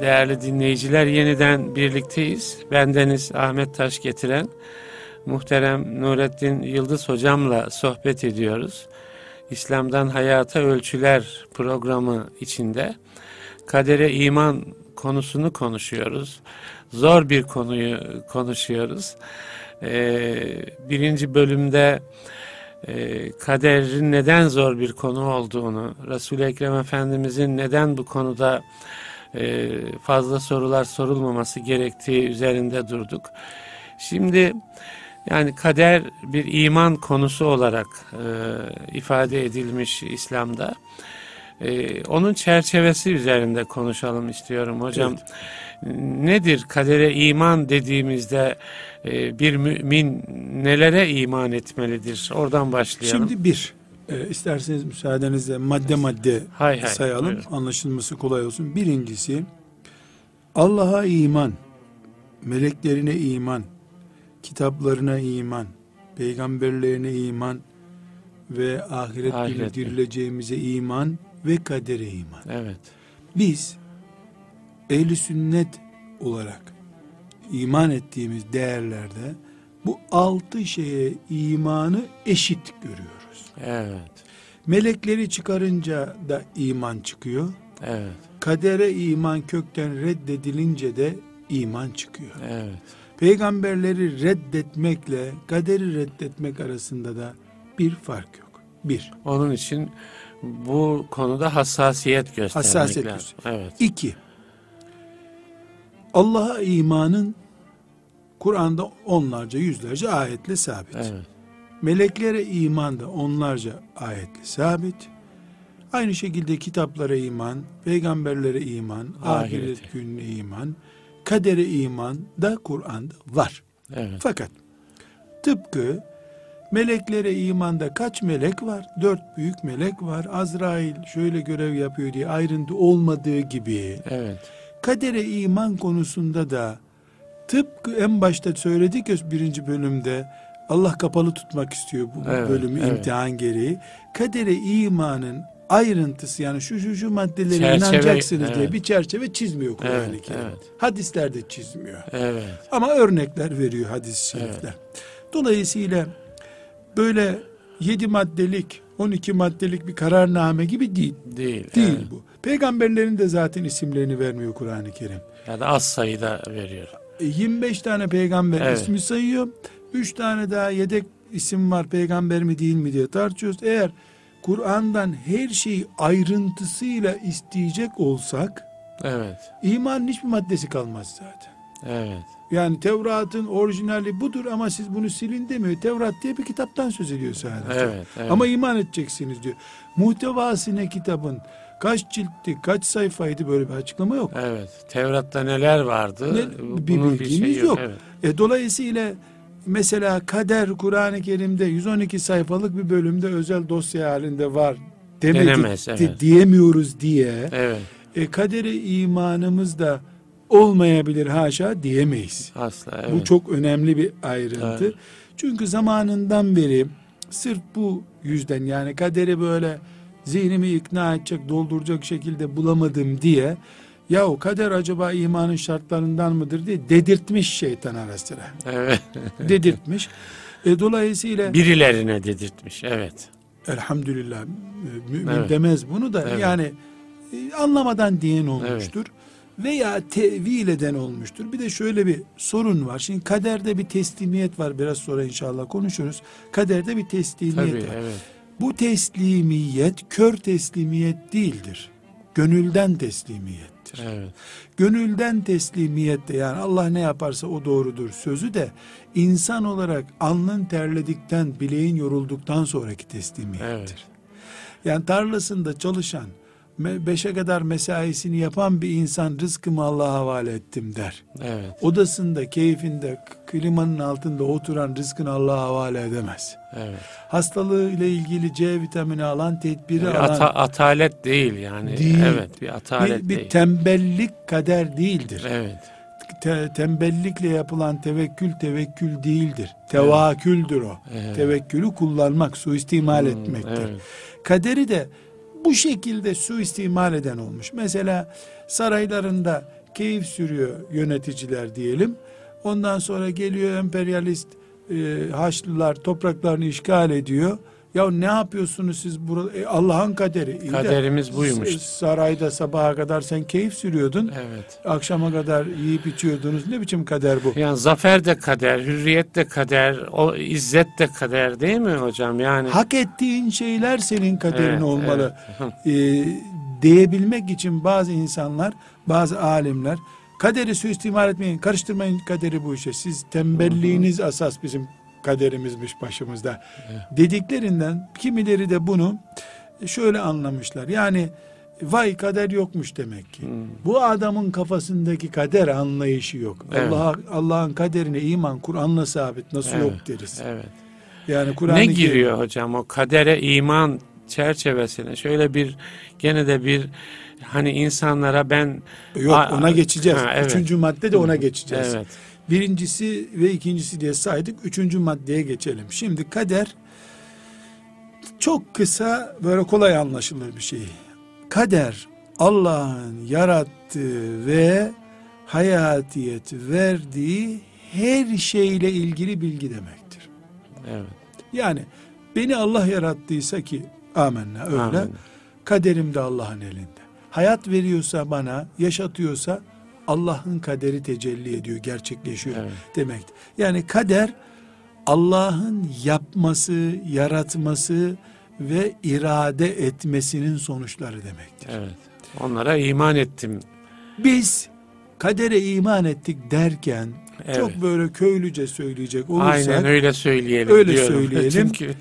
Değerli dinleyiciler yeniden birlikteyiz. Bendeniz Ahmet Taş getiren muhterem Nurettin Yıldız hocamla sohbet ediyoruz. İslam'dan Hayata Ölçüler programı içinde kadere iman konusunu konuşuyoruz. Zor bir konuyu konuşuyoruz. Ee, birinci bölümde e, kaderin neden zor bir konu olduğunu, Resul-i Ekrem Efendimizin neden bu konuda fazla sorular sorulmaması gerektiği üzerinde durduk. Şimdi yani kader bir iman konusu olarak e, ifade edilmiş İslam'da. E, onun çerçevesi üzerinde konuşalım istiyorum hocam. Evet. Nedir kadere iman dediğimizde e, bir mümin nelere iman etmelidir? Oradan başlayalım. Şimdi bir, e, isterseniz müsaadenizle madde madde hay hay, sayalım. Buyurun. Anlaşılması kolay olsun. Birincisi Allah'a iman, meleklerine iman, kitaplarına iman, peygamberlerine iman ve ahiret, ahiret günü dirileceğimize iman ve kadere iman. Evet. Biz ehli sünnet olarak iman ettiğimiz değerlerde bu altı şeye imanı eşit görüyoruz. Evet. Melekleri çıkarınca da iman çıkıyor. Evet. Kadere iman kökten reddedilince de iman çıkıyor. Evet. Peygamberleri reddetmekle kaderi reddetmek arasında da bir fark yok. Bir. Onun için bu konuda hassasiyet göstermek hassasiyet lazım. Evet. İki. Allah'a imanın Kur'an'da onlarca yüzlerce ayetle sabit. Evet. Meleklere iman da onlarca ayetle sabit. Aynı şekilde kitaplara iman, peygamberlere iman, Ahireti. ahiret gününe iman, kadere iman da Kur'an'da var. Evet. Fakat tıpkı meleklere imanda kaç melek var? Dört büyük melek var. Azrail şöyle görev yapıyor diye ayrıntı olmadığı gibi. Evet. Kadere iman konusunda da tıpkı en başta söyledik ya birinci bölümde Allah kapalı tutmak istiyor bu evet, bölümü evet. imtihan gereği. Kadere imanın ayrıntısı yani şu şu şu maddelere çerçeve, inanacaksınız evet. diye bir çerçeve çizmiyor Kur'an-ı evet, Kerim. Evet. Hadislerde çizmiyor. Evet. Ama örnekler veriyor hadis-i şerifler. Evet. Dolayısıyla böyle yedi maddelik 12 maddelik bir kararname gibi değil. Değil. Değil evet. bu. Peygamberlerin de zaten isimlerini vermiyor Kur'an-ı Kerim. Ya da az sayıda veriyor. 25 e, tane peygamber evet. ismi sayıyor. 3 tane daha yedek isim var peygamber mi değil mi diye tartışıyoruz. Eğer Kur'an'dan her şeyi ayrıntısıyla isteyecek olsak evet. imanın hiçbir maddesi kalmaz zaten. Evet. Yani Tevrat'ın orijinali budur ama siz bunu silin demiyor. Tevrat diye bir kitaptan söz ediyor sadece. Evet, evet. Ama iman edeceksiniz diyor. Muhtevası ne kitabın? Kaç ciltti, kaç sayfaydı böyle bir açıklama yok. Evet. Tevrat'ta neler vardı? Ne, bir bilgimiz bir şey yok. yok. Evet. E, dolayısıyla mesela kader Kur'an-ı Kerim'de 112 sayfalık bir bölümde özel dosya halinde var demedik, Denemez, evet. diyemiyoruz diye evet. e, kaderi imanımız da olmayabilir haşa diyemeyiz. Asla. Evet. Bu çok önemli bir ayrıntı. Evet. Çünkü zamanından beri sırf bu yüzden yani kaderi böyle zihnimi ikna edecek, dolduracak şekilde bulamadım diye ya o kader acaba imanın şartlarından mıdır diye dedirtmiş şeytan ara sıra. Evet. dedirtmiş. E, dolayısıyla birilerine dedirtmiş. Evet. Elhamdülillah mümin evet. demez bunu da evet. yani e, anlamadan diyen olmuştur. Evet veya tevil eden olmuştur. Bir de şöyle bir sorun var. Şimdi kaderde bir teslimiyet var. Biraz sonra inşallah konuşuruz. Kaderde bir teslimiyet Tabii, var. Evet. Bu teslimiyet kör teslimiyet değildir. Gönülden teslimiyettir. Evet. Gönülden teslimiyette yani Allah ne yaparsa o doğrudur sözü de insan olarak alnın terledikten, bileğin yorulduktan sonraki teslimiyettir. Evet. Yani tarlasında çalışan beşe kadar mesaisini yapan bir insan rızkımı Allah'a havale ettim der. Evet. Odasında, keyfinde, klimanın altında oturan rızkını Allah'a havale edemez. Evet. Hastalığı ile ilgili C vitamini alan, tedbiri yani alan. Ata, atalet değil yani. Değil. Evet, bir atalet bir, bir değil. tembellik kader değildir. Evet. Te, tembellikle yapılan tevekkül tevekkül değildir. Tevaküldür o. Evet. Tevekkülü kullanmak, suistimal hmm, etmektir. Evet. Kaderi de bu şekilde suistimal eden olmuş. Mesela saraylarında keyif sürüyor yöneticiler diyelim. Ondan sonra geliyor emperyalist e, Haçlılar topraklarını işgal ediyor. Ya ne yapıyorsunuz siz burada? E, Allah'ın kaderi. İyi Kaderimiz de, buymuş. Sarayda sabaha kadar sen keyif sürüyordun. Evet. Akşama kadar yiyip içiyordunuz. Ne biçim kader bu? Yani zafer de kader, hürriyet de kader, o izzet de kader değil mi hocam? Yani hak ettiğin şeyler senin kaderin evet, olmalı. Evet. Ee, diyebilmek için bazı insanlar, bazı alimler kaderi suistimal etmeyin, karıştırmayın kaderi bu işe. Siz tembelliğiniz asas bizim kaderimizmiş başımızda dediklerinden kimileri de bunu şöyle anlamışlar. Yani vay kader yokmuş demek ki. Hmm. Bu adamın kafasındaki kader anlayışı yok. Evet. Allah Allah'ın kaderine iman Kur'an'la sabit nasıl evet. yok deriz. Evet. Yani Kur'an Ne giriyor ki, hocam o kadere iman çerçevesine şöyle bir gene de bir hani insanlara ben yok ona geçeceğiz. Ha, evet. Üçüncü madde de ona geçeceğiz. Evet. Birincisi ve ikincisi diye saydık. Üçüncü maddeye geçelim. Şimdi kader çok kısa böyle kolay anlaşılır bir şey. Kader Allah'ın yarattığı ve hayatiyet verdiği her şeyle ilgili bilgi demektir. Evet. Yani beni Allah yarattıysa ki amenna öyle. Amin. Kaderim de Allah'ın elinde. Hayat veriyorsa bana, yaşatıyorsa Allah'ın kaderi tecelli ediyor, gerçekleşiyor evet. demek. Yani kader Allah'ın yapması, yaratması ve irade etmesinin sonuçları demektir. Evet. Onlara iman ettim. Biz kadere iman ettik derken Evet. Çok böyle köylüce söyleyecek olursak. Aynen öyle söyleyelim. Öyle diyorum. söyleyelim. Çünkü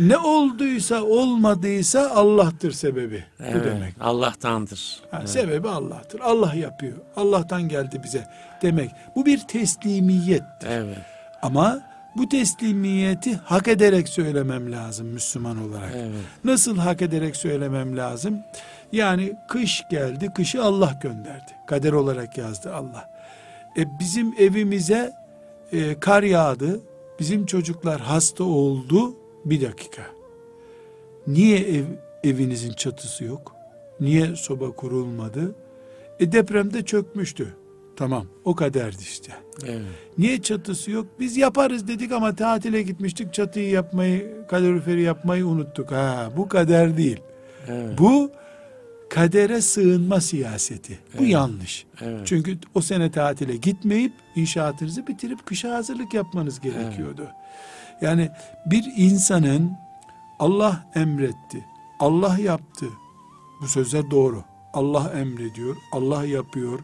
ne olduysa olmadıysa Allah'tır sebebi. Evet, Bu demek. Allah'tandır. Yani evet. Sebebi Allah'tır. Allah yapıyor. Allah'tan geldi bize demek. Bu bir teslimiyettir. Evet. Ama bu teslimiyeti hak ederek söylemem lazım Müslüman olarak. Evet. Nasıl hak ederek söylemem lazım? Yani kış geldi, kışı Allah gönderdi. Kader olarak yazdı Allah. E bizim evimize e, kar yağdı. Bizim çocuklar hasta oldu. Bir dakika. Niye ev, evinizin çatısı yok? Niye soba kurulmadı? E depremde çökmüştü. Tamam o kaderdi işte. Evet. Niye çatısı yok? Biz yaparız dedik ama tatile gitmiştik çatıyı yapmayı, kaloriferi yapmayı unuttuk. Ha bu kader değil. Evet. Bu kadere sığınma siyaseti. Bu evet. yanlış. Evet. Çünkü o sene tatile gitmeyip inşaatınızı bitirip kışa hazırlık yapmanız gerekiyordu. Evet. Yani bir insanın Allah emretti, Allah yaptı. Bu sözler doğru. Allah emrediyor, Allah yapıyor.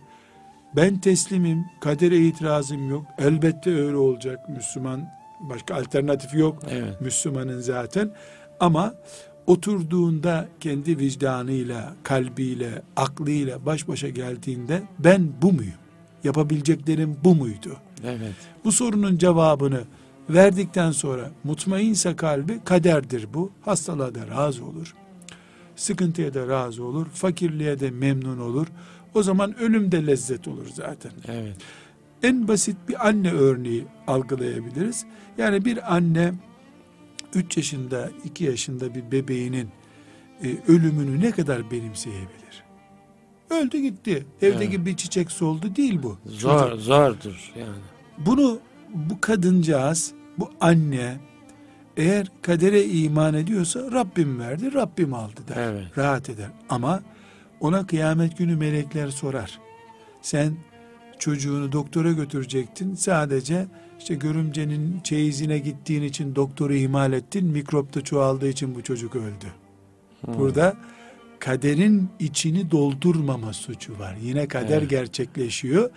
Ben teslimim, kadere itirazım yok. Elbette öyle olacak Müslüman. Başka alternatif yok. Evet. Müslümanın zaten. Ama oturduğunda kendi vicdanıyla, kalbiyle, aklıyla baş başa geldiğinde ben bu muyum? Yapabileceklerim bu muydu? Evet. Bu sorunun cevabını verdikten sonra mutmainse kalbi kaderdir bu. Hastalığa da razı olur. Sıkıntıya da razı olur. Fakirliğe de memnun olur. O zaman ölüm de lezzet olur zaten. Evet. En basit bir anne örneği algılayabiliriz. Yani bir anne 3 yaşında, 2 yaşında bir bebeğinin e, ölümünü ne kadar benimseyebilir? Öldü gitti. Evdeki evet. bir çiçek soldu değil bu. Zor, Çocuk. zordur yani. Bunu bu kadıncağız, bu anne eğer kadere iman ediyorsa Rabbim verdi, Rabbim aldı der. Evet. Rahat eder. Ama ona kıyamet günü melekler sorar. Sen çocuğunu doktora götürecektin. Sadece işte görümcenin çeyizine gittiğin için doktoru ihmal ettin. Mikrop da çoğaldığı için bu çocuk öldü. Hmm. Burada kaderin içini doldurmama suçu var. Yine kader evet. gerçekleşiyor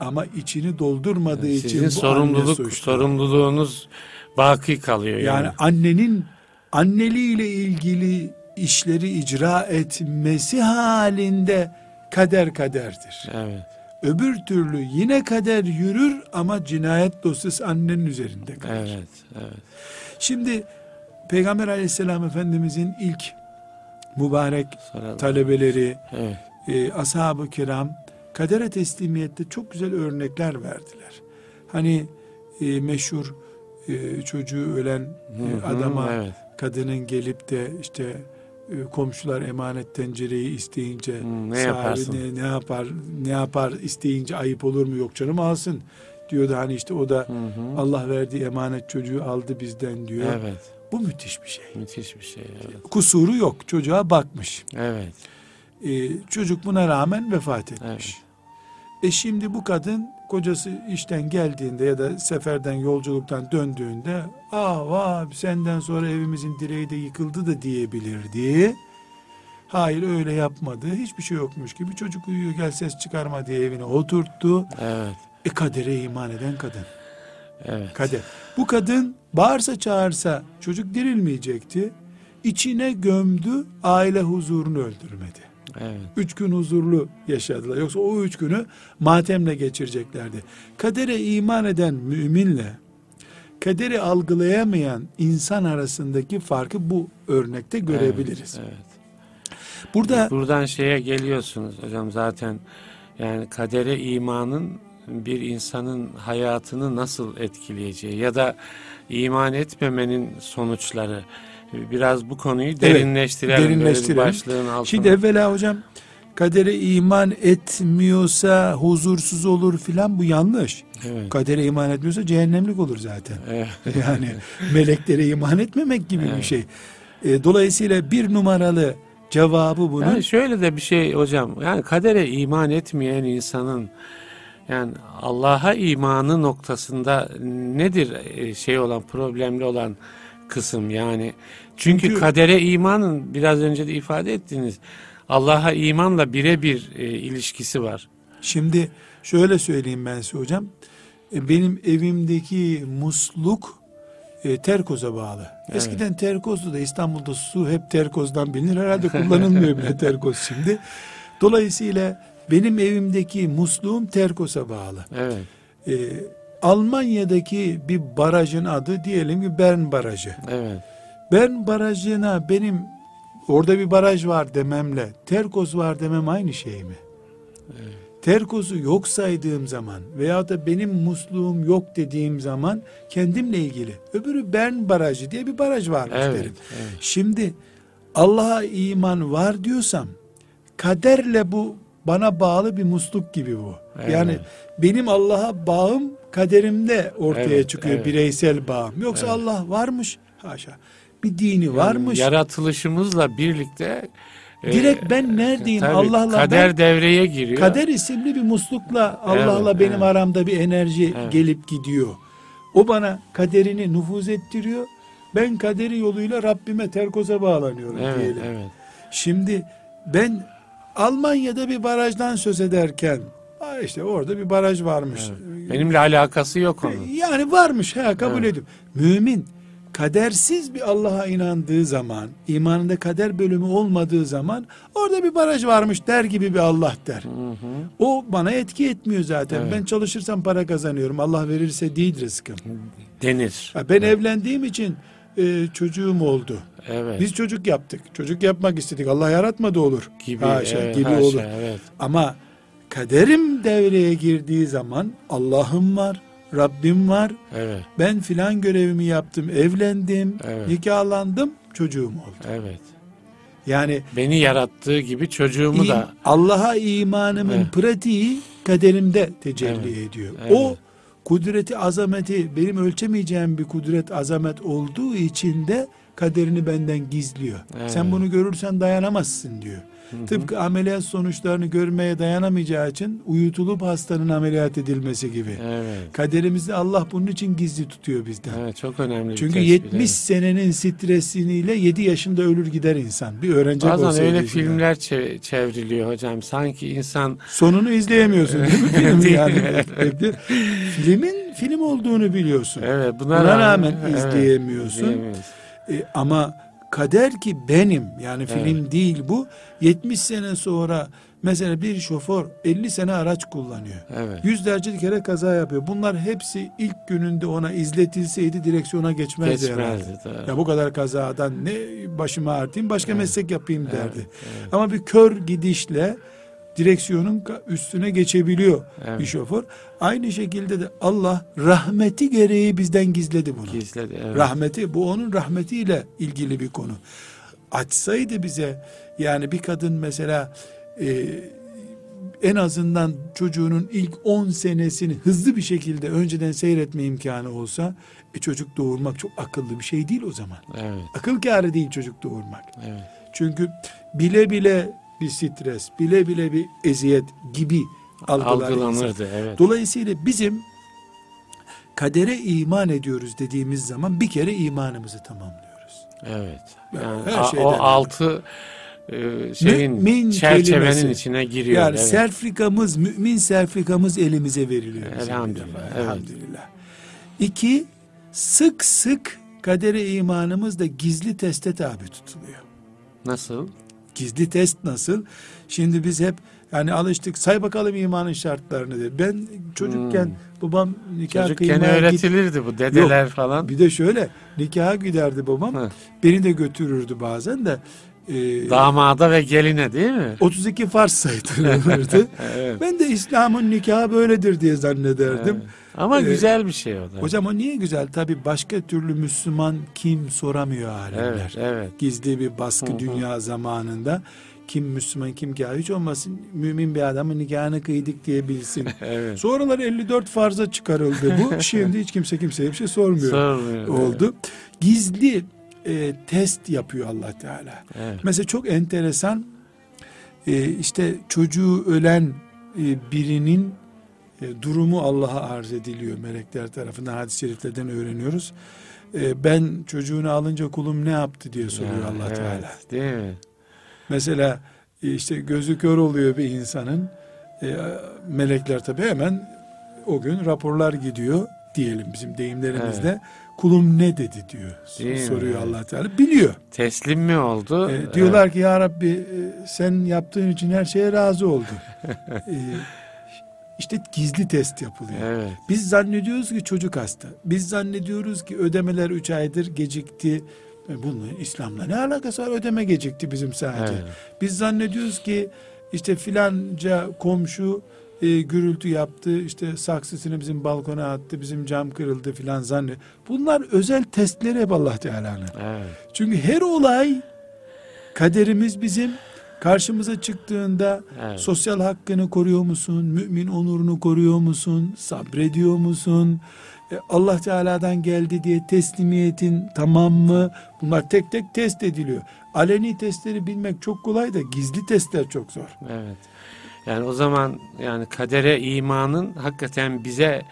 ama içini doldurmadığı yani için bu sorumluluk sorumluluğunuz baki kalıyor. Yani, yani annenin anneliğiyle ilgili işleri icra etmesi halinde kader kaderdir. Evet. Öbür türlü yine kader yürür ama cinayet dosyası annenin üzerinde kalır. Evet, evet. Şimdi Peygamber aleyhisselam efendimizin ilk mübarek Saralım. talebeleri, evet. e, ashab-ı kiram kadere teslimiyette çok güzel örnekler verdiler. Hani e, meşhur e, çocuğu ölen e, adama evet. kadının gelip de işte komşular emanet tencereyi isteyince hmm, ne yaparsın? ne yapar ne yapar isteyince ayıp olur mu yok canım alsın diyordu hani işte o da hı hı. Allah verdiği emanet çocuğu aldı bizden diyor. Evet. Bu müthiş bir şey. Müthiş bir şey. Evet. Kusuru yok. Çocuğa bakmış. Evet. Ee, çocuk buna rağmen vefat etmiş. Evet. E şimdi bu kadın kocası işten geldiğinde ya da seferden yolculuktan döndüğünde ah vah senden sonra evimizin direği de yıkıldı da diyebilirdi. Hayır öyle yapmadı. Hiçbir şey yokmuş gibi çocuk uyuyor gel ses çıkarma diye evine oturttu. Evet. E kadere iman eden kadın. Evet. Kader. Bu kadın bağırsa çağırsa çocuk dirilmeyecekti. İçine gömdü aile huzurunu öldürmedi. Evet. Üç gün huzurlu yaşadılar. Yoksa o üç günü matemle geçireceklerdi. Kadere iman eden müminle kaderi algılayamayan insan arasındaki farkı bu örnekte görebiliriz. Evet, evet. Burada buradan şeye geliyorsunuz hocam zaten yani kadere imanın bir insanın hayatını nasıl etkileyeceği ya da iman etmemenin sonuçları biraz bu konuyu derinleştirelim. Evet, derinleştirelim. Başlığın altına. Şimdi evvela hocam kadere iman etmiyorsa huzursuz olur filan bu yanlış. Evet. Kadere iman etmiyorsa cehennemlik olur zaten. Evet. Yani meleklere iman etmemek gibi evet. bir şey. E, dolayısıyla bir numaralı cevabı bunun. Yani şöyle de bir şey hocam. Yani kadere iman etmeyen insanın yani Allah'a imanı noktasında nedir e, şey olan problemli olan kısım yani çünkü, çünkü kadere imanın biraz önce de ifade ettiniz Allah'a imanla birebir e, ilişkisi var. Şimdi şöyle söyleyeyim ben size hocam. E, benim evimdeki musluk e, terkoza bağlı. Evet. Eskiden terkozdu da İstanbul'da su hep terkozdan bilinir. Herhalde kullanılmıyor bile terkoz şimdi. Dolayısıyla benim evimdeki musluğum terkosa bağlı. Evet. E, Almanya'daki bir barajın adı diyelim ki Bern Barajı. Evet. Bern Barajı'na benim orada bir baraj var dememle Terkos var demem aynı şey mi? Evet. Terkosu yok saydığım zaman veya da benim musluğum yok dediğim zaman kendimle ilgili. Öbürü Bern Barajı diye bir baraj var evet, derim. Evet. Şimdi Allah'a iman var diyorsam kaderle bu bana bağlı bir musluk gibi bu. Evet. Yani benim Allah'a bağım kaderimde ortaya evet, çıkıyor evet. bireysel bağım. Yoksa evet. Allah varmış haşa. Bir dini yani varmış. Yaratılışımızla birlikte e, Direkt ben neredeyim Allah'la kader ben, devreye giriyor. Kader isimli bir muslukla Allah'la evet, benim evet. aramda bir enerji evet. gelip gidiyor. O bana kaderini nüfuz ettiriyor. Ben kaderi yoluyla Rabbime terkoza bağlanıyorum evet, diyelim. Evet. Şimdi ben Almanya'da bir barajdan söz ederken işte orada bir baraj varmış. Evet. Benimle alakası yok onun. Yani varmış ha kabul evet. ediyorum. Mümin kadersiz bir Allah'a inandığı zaman, imanında kader bölümü olmadığı zaman orada bir baraj varmış der gibi bir Allah der. Hı hı. O bana etki etmiyor zaten. Evet. Ben çalışırsam para kazanıyorum. Allah verirse değil rızkım. Denir. Ben evet. evlendiğim için e, çocuğum oldu. Evet. Biz çocuk yaptık. Çocuk yapmak istedik. Allah yaratmadı olur. Gibi, haşa, evet, gibi olur. Evet. Ama kaderim devreye girdiği zaman Allah'ım var, Rabbim var. Evet. Ben filan görevimi yaptım, evlendim, evet. nikahlandım, çocuğum oldu. Evet. Yani beni yarattığı gibi çocuğumu im, da Allah'a imanımın evet. pratiği kaderimde tecelli evet. ediyor. Evet. O kudreti azameti benim ölçemeyeceğim bir kudret azamet olduğu için de kaderini benden gizliyor. Evet. Sen bunu görürsen dayanamazsın diyor. Hı hı. Tıpkı ameliyat sonuçlarını görmeye dayanamayacağı için uyutulup hastanın ameliyat edilmesi gibi. Evet. Kaderimizi Allah bunun için gizli tutuyor bizden. Evet, çok önemli. Çünkü 70 evet. senenin stresiniyle 7 yaşında ölür gider insan. Bir öğrenci Bazen öyle filmler çev- çevriliyor hocam. Sanki insan sonunu izleyemiyorsun değil mi film yani? Filmin film olduğunu biliyorsun. Evet, buna, buna rağmen, rağmen evet, izleyemiyorsun. E, ama kader ki benim yani film evet. değil bu 70 sene sonra mesela bir şoför 50 sene araç kullanıyor. Evet. Yüzlerce kere kaza yapıyor. Bunlar hepsi ilk gününde ona izletilseydi direksiyona geçmezdi, geçmezdi Ya bu kadar kazadan ne başıma artayım başka evet. meslek yapayım derdi. Evet. Evet. Ama bir kör gidişle direksiyonun üstüne geçebiliyor evet. bir şoför. Aynı şekilde de Allah rahmeti gereği bizden gizledi bunu. Gizledi. Evet. Rahmeti bu onun rahmetiyle ilgili bir konu. açsaydı bize yani bir kadın mesela e, en azından çocuğunun ilk 10 senesini hızlı bir şekilde önceden seyretme imkanı olsa e, çocuk doğurmak çok akıllı bir şey değil o zaman. Evet. Akıl kârı değil çocuk doğurmak. Evet. Çünkü bile bile bir stres, bile bile bir eziyet gibi algılanırdı. Evet. Dolayısıyla bizim kadere iman ediyoruz dediğimiz zaman bir kere imanımızı tamamlıyoruz. Evet. Yani her şeyden o altı e, şeyin mümin çerçevenin kelimesi. içine giriyor. Yani evet. serfikamız, mümin serfikamız elimize veriliyor. Elhamdülillah. Evet. Elhamdülillah. İki, sık sık kadere imanımız da gizli teste tabi tutuluyor. Nasıl? Gizli test nasıl? Şimdi biz hep yani alıştık say bakalım imanın şartlarını diye. Ben çocukken hmm. babam nikah Çocukken öğretilirdi git... bu dedeler Yok, falan. Bir de şöyle nikaha giderdi babam. Hı. Beni de götürürdü bazen de. E, Damada ve geline değil mi? 32 farz sayılırdı. evet. Ben de İslam'ın nikahı böyledir diye zannederdim. Evet. Ama ee, güzel bir şey o da. Hocam o niye güzel? Tabi başka türlü Müslüman kim soramıyor alemler. Evet, evet. Gizli bir baskı dünya zamanında kim Müslüman kim kafir hiç olmasın mümin bir adamın nikahını kıydık diye bilsin. evet. Sonralar 54 farza çıkarıldı bu. Şimdi hiç kimse kimseye bir şey sormuyor. Sormuyor. Oldu. Evet. Gizli e, test yapıyor Allah Teala. Evet. Mesela çok enteresan e, işte çocuğu ölen e, birinin e, durumu Allah'a arz ediliyor melekler tarafından hadis-i şeriflerden öğreniyoruz. E, ben çocuğunu alınca kulum ne yaptı diye soruyor ya, Allah evet, Teala. Değil mi? Mesela e, işte gözü kör oluyor bir insanın. E, melekler tabi hemen o gün raporlar gidiyor diyelim bizim deyimlerimizde. Evet. Kulum ne dedi diyor. Değil soruyor mi? Allah Teala. Biliyor. Teslim mi oldu? E, diyorlar evet. ki ya Rabbi e, sen yaptığın için her şeye razı oldu. e, işte gizli test yapılıyor. Evet. Biz zannediyoruz ki çocuk hasta. Biz zannediyoruz ki ödemeler üç aydır gecikti. E, bunun İslam'la ne alakası var? Ödeme gecikti bizim sadece. Evet. Biz zannediyoruz ki işte filanca komşu e, gürültü yaptı, işte saksısını bizim balkona attı, bizim cam kırıldı filan zannet. Bunlar özel testleri hep Allah Teala'nın. Evet. Çünkü her olay kaderimiz bizim karşımıza çıktığında evet. sosyal hakkını koruyor musun? Mümin onurunu koruyor musun? Sabrediyor musun? E, Allah Teala'dan geldi diye teslimiyetin tamam mı? Bunlar tek tek test ediliyor. Aleni testleri bilmek çok kolay da gizli testler çok zor. Evet. Yani o zaman yani kadere imanın hakikaten bize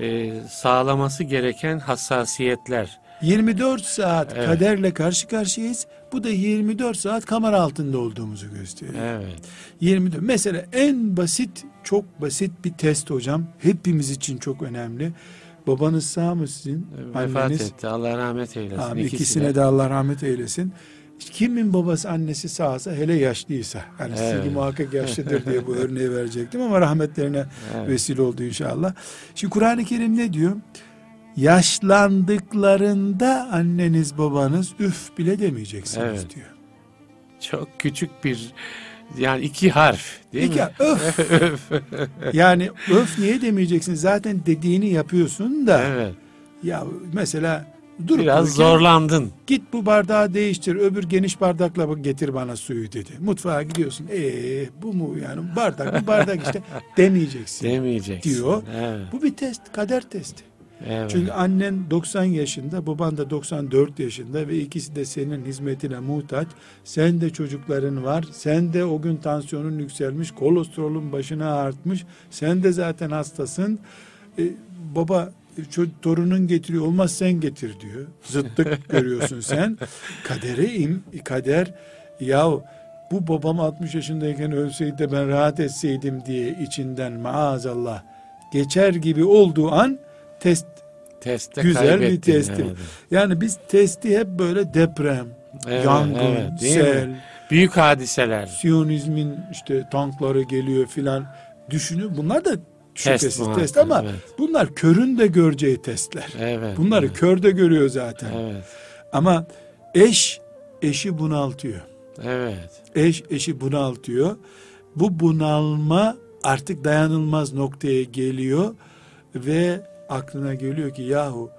e, sağlaması gereken hassasiyetler. 24 saat evet. kaderle karşı karşıyayız. Bu da 24 saat kamera altında olduğumuzu gösteriyor. Evet. 24. Mesela en basit, çok basit bir test hocam. Hepimiz için çok önemli. Babanız sağ mı sizin? Vefat Anneniz? etti. Allah rahmet eylesin. Abi, ikisine de Allah rahmet eylesin. Kimin babası annesi sağsa hele yaşlıysa yani evet. sizin muhakkak yaşlıdır diye bu örneği verecektim ama rahmetlerine evet. vesile oldu inşallah. Şimdi Kur'an-ı Kerim ne diyor? Yaşlandıklarında anneniz babanız üf bile demeyeceksiniz evet. diyor. Çok küçük bir yani iki harf değil iki, mi? Öf. yani öf niye demeyeceksin? Zaten dediğini yapıyorsun da. Evet. Ya mesela dur biraz zorlandın. Git bu bardağı değiştir. Öbür geniş bardakla getir bana suyu dedi. Mutfağa gidiyorsun. Ee bu mu yani bardak bu bardak işte demeyeceksin. Demeyeceksin. Diyor. Evet. Bu bir test, kader testi. Evet. Çünkü annen 90 yaşında, baban da 94 yaşında ve ikisi de senin hizmetine muhtaç. Sen de çocukların var. Sen de o gün tansiyonun yükselmiş, kolesterolün başına artmış. Sen de zaten hastasın. Ee, baba torunun getiriyor olmaz sen getir diyor. Zıttık görüyorsun sen. Kadere im, kader yahu bu babam 60 yaşındayken ölseydi de ben rahat etseydim diye içinden maazallah geçer gibi olduğu an test Teste güzel bir testi. Evet. Yani biz testi hep böyle deprem, evet, yangın, evet, sel, mi? büyük hadiseler. Siyonizmin işte tankları geliyor filan düşünün. Bunlar da şüphesiz test, test ama evet. bunlar körün de göreceği testler. Evet. Bunları evet. kör de görüyor zaten. Evet. Ama eş eşi bunaltıyor. Evet. Eş eşi bunaltıyor. Bu bunalma artık dayanılmaz noktaya geliyor ve aklına geliyor ki yahu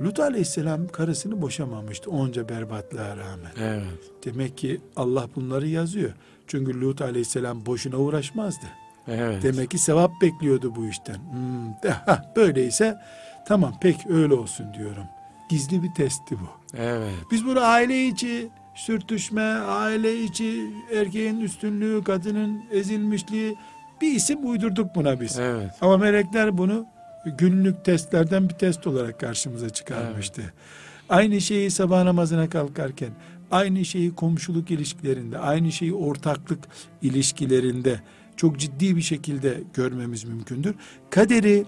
Lut aleyhisselam karısını boşamamıştı onca berbatlığa rağmen. Evet. Demek ki Allah bunları yazıyor. Çünkü Lut aleyhisselam boşuna uğraşmazdı. Evet. Demek ki sevap bekliyordu bu işten. Hmm, de, heh, böyleyse tamam pek öyle olsun diyorum. Gizli bir testti bu. Evet. Biz bunu aile içi sürtüşme, aile içi erkeğin üstünlüğü, kadının ezilmişliği bir isim uydurduk buna biz. Evet. Ama melekler bunu günlük testlerden bir test olarak karşımıza çıkarmıştı. Evet. Aynı şeyi sabah namazına kalkarken, aynı şeyi komşuluk ilişkilerinde, aynı şeyi ortaklık ilişkilerinde çok ciddi bir şekilde görmemiz mümkündür. Kaderi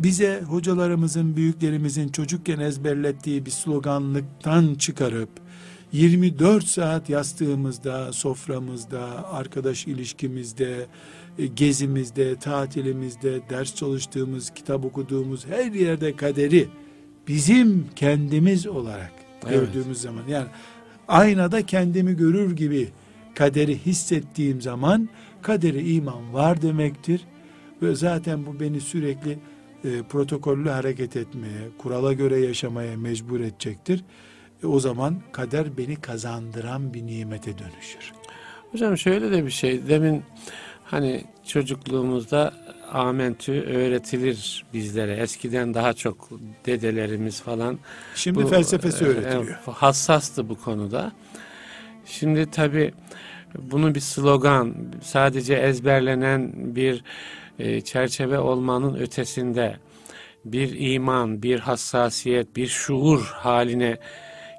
bize hocalarımızın, büyüklerimizin çocukken ezberlettiği bir sloganlıktan çıkarıp 24 saat yastığımızda, soframızda, arkadaş ilişkimizde, e, gezimizde, tatilimizde, ders çalıştığımız, kitap okuduğumuz her yerde kaderi bizim kendimiz olarak evet. gördüğümüz zaman yani aynada kendimi görür gibi kaderi hissettiğim zaman kaderi iman var demektir. Ve zaten bu beni sürekli e, protokollü hareket etmeye, kurala göre yaşamaya mecbur edecektir. E, o zaman kader beni kazandıran bir nimete dönüşür. Hocam şöyle de bir şey. Demin hani çocukluğumuzda amentü öğretilir bizlere. Eskiden daha çok dedelerimiz falan. Şimdi bu, felsefesi e, öğretiliyor. E, hassastı bu konuda. Şimdi tabi bunu bir slogan, sadece ezberlenen bir e, çerçeve olmanın ötesinde bir iman, bir hassasiyet, bir şuur haline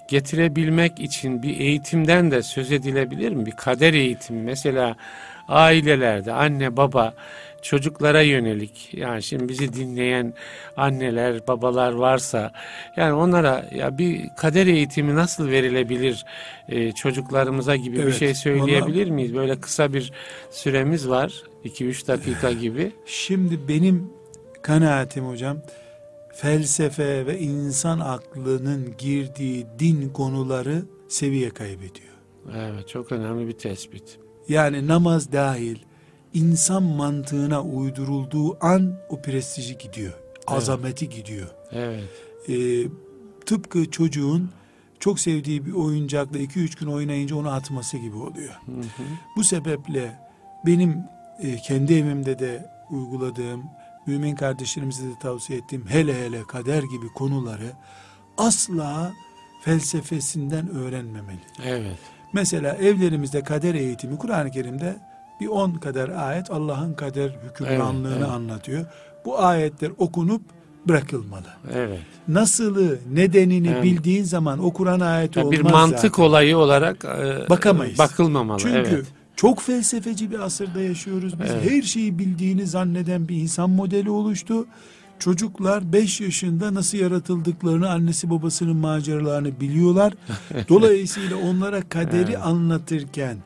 getirebilmek için bir eğitimden de söz edilebilir mi? Bir kader eğitimi mesela ailelerde anne baba çocuklara yönelik yani şimdi bizi dinleyen anneler babalar varsa yani onlara ya bir kader eğitimi nasıl verilebilir e, çocuklarımıza gibi evet, bir şey söyleyebilir ona... miyiz? Böyle kısa bir süremiz var 2-3 dakika gibi. Şimdi benim kanaatim hocam felsefe ve insan aklının girdiği din konuları seviye kaybediyor. Evet çok önemli bir tespit. Yani namaz dahil insan mantığına uydurulduğu an o prestiji gidiyor. Azameti evet. gidiyor. Evet. Ee, tıpkı çocuğun çok sevdiği bir oyuncakla iki üç gün oynayınca onu atması gibi oluyor. Hı hı. Bu sebeple benim e, kendi evimde de uyguladığım, mümin kardeşlerimize de tavsiye ettiğim hele hele kader gibi konuları asla felsefesinden öğrenmemeli. Evet. Mesela evlerimizde kader eğitimi Kur'an-ı Kerim'de bir on kadar ayet Allah'ın kader hükümranlığını evet, evet. anlatıyor. Bu ayetler okunup bırakılmalı. Evet. Nasılı, nedenini evet. bildiğin zaman o Kur'an ayeti yani olmaz Bir mantık zaten. olayı olarak e, bakamayız. Bakılmamalı. Çünkü evet. çok felsefeci bir asırda yaşıyoruz. Biz evet. her şeyi bildiğini zanneden bir insan modeli oluştu. Çocuklar 5 yaşında nasıl yaratıldıklarını, annesi babasının maceralarını biliyorlar. Dolayısıyla onlara kaderi evet. anlatırken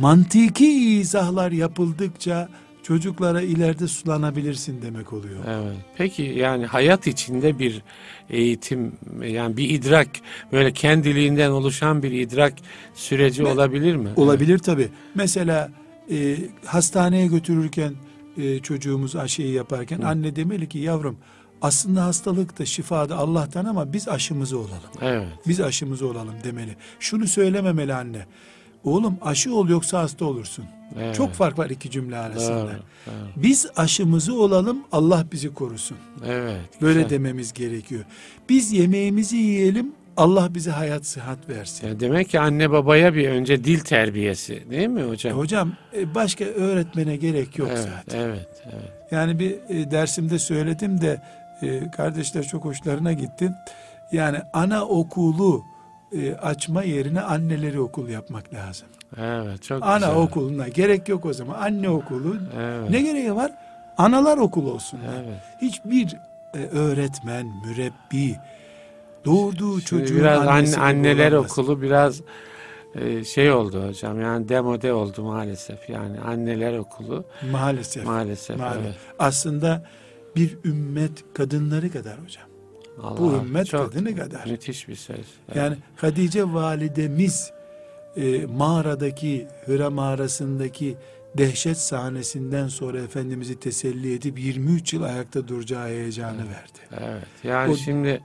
mantiki izahlar yapıldıkça çocuklara ileride sulanabilirsin demek oluyor. Evet. Peki yani hayat içinde bir eğitim yani bir idrak böyle kendiliğinden oluşan bir idrak süreci Ve, olabilir mi? Olabilir evet. tabi. Mesela e, hastaneye götürürken e, çocuğumuz aşıyı yaparken Hı. anne demeli ki yavrum aslında hastalık da şifa da Allah'tan ama biz aşımızı olalım. Evet. Biz aşımızı olalım demeli. Şunu söylememeli anne. Oğlum aşı ol yoksa hasta olursun. Evet. Çok fark var iki cümle arasında. Evet, evet. Biz aşımızı olalım Allah bizi korusun. Evet. Böyle güzel. dememiz gerekiyor. Biz yemeğimizi yiyelim Allah bize hayat sıhhat versin. Yani demek ki anne babaya bir önce dil terbiyesi değil mi hocam? E hocam e, başka öğretmene gerek yok evet, zaten. Evet, evet. Yani bir e, dersimde söyledim de kardeşler çok hoşlarına gitti. Yani ana okulu e, açma yerine anneleri okul yapmak lazım. Evet çok Ana güzel. okuluna gerek yok o zaman. Anne okulu evet. ne gereği var? Analar okulu olsun. Evet. Hiçbir e, öğretmen, mürebbi doğurduğu Şimdi çocuğun biraz anne, anneler olamaz. okulu biraz e, şey oldu hocam yani demode oldu maalesef yani anneler okulu maalesef maalesef, maalesef. Evet. aslında bir ümmet kadınları kadar hocam Allah, Bu ümmet kadını kadar. Müthiş bir söz. Evet. Yani Hatice validemiz e, mağaradaki Hıra mağarasındaki dehşet sahnesinden sonra Efendimiz'i teselli edip 23 yıl ayakta duracağı heyecanı evet, verdi. Evet. Yani o, şimdi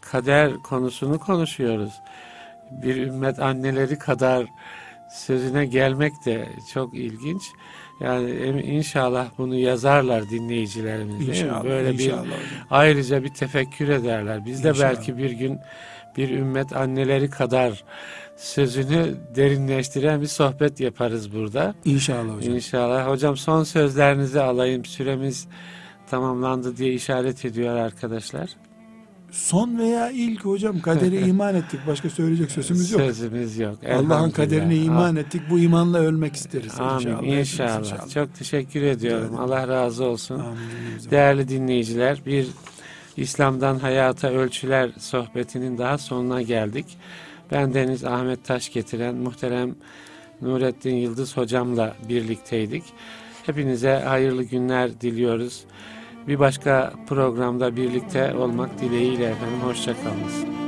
kader konusunu konuşuyoruz. Bir ümmet anneleri kadar sözüne gelmek de çok ilginç. Yani inşallah bunu yazarlar dinleyicilerimiz inşallah, Böyle inşallah bir ayrıca bir tefekkür ederler. Biz de İnşallah. belki bir gün bir ümmet anneleri kadar sözünü derinleştiren bir sohbet yaparız burada. İnşallah hocam. İnşallah. Hocam son sözlerinizi alayım. Süremiz tamamlandı diye işaret ediyor arkadaşlar. Son veya ilk hocam kadere iman ettik. Başka söyleyecek sözümüz yok. Sözümüz yok. Allah'ın kaderine iman ettik. Bu imanla ölmek isteriz. Amin. İnşallah. İnşallah. inşallah. Çok teşekkür ediyorum. Evet. Allah razı olsun. Amin. Değerli dinleyiciler bir İslam'dan Hayata Ölçüler sohbetinin daha sonuna geldik. Ben Deniz Ahmet Taş getiren muhterem Nurettin Yıldız hocamla birlikteydik. Hepinize hayırlı günler diliyoruz. Bir başka programda birlikte olmak dileğiyle efendim. Hoşçakalınız.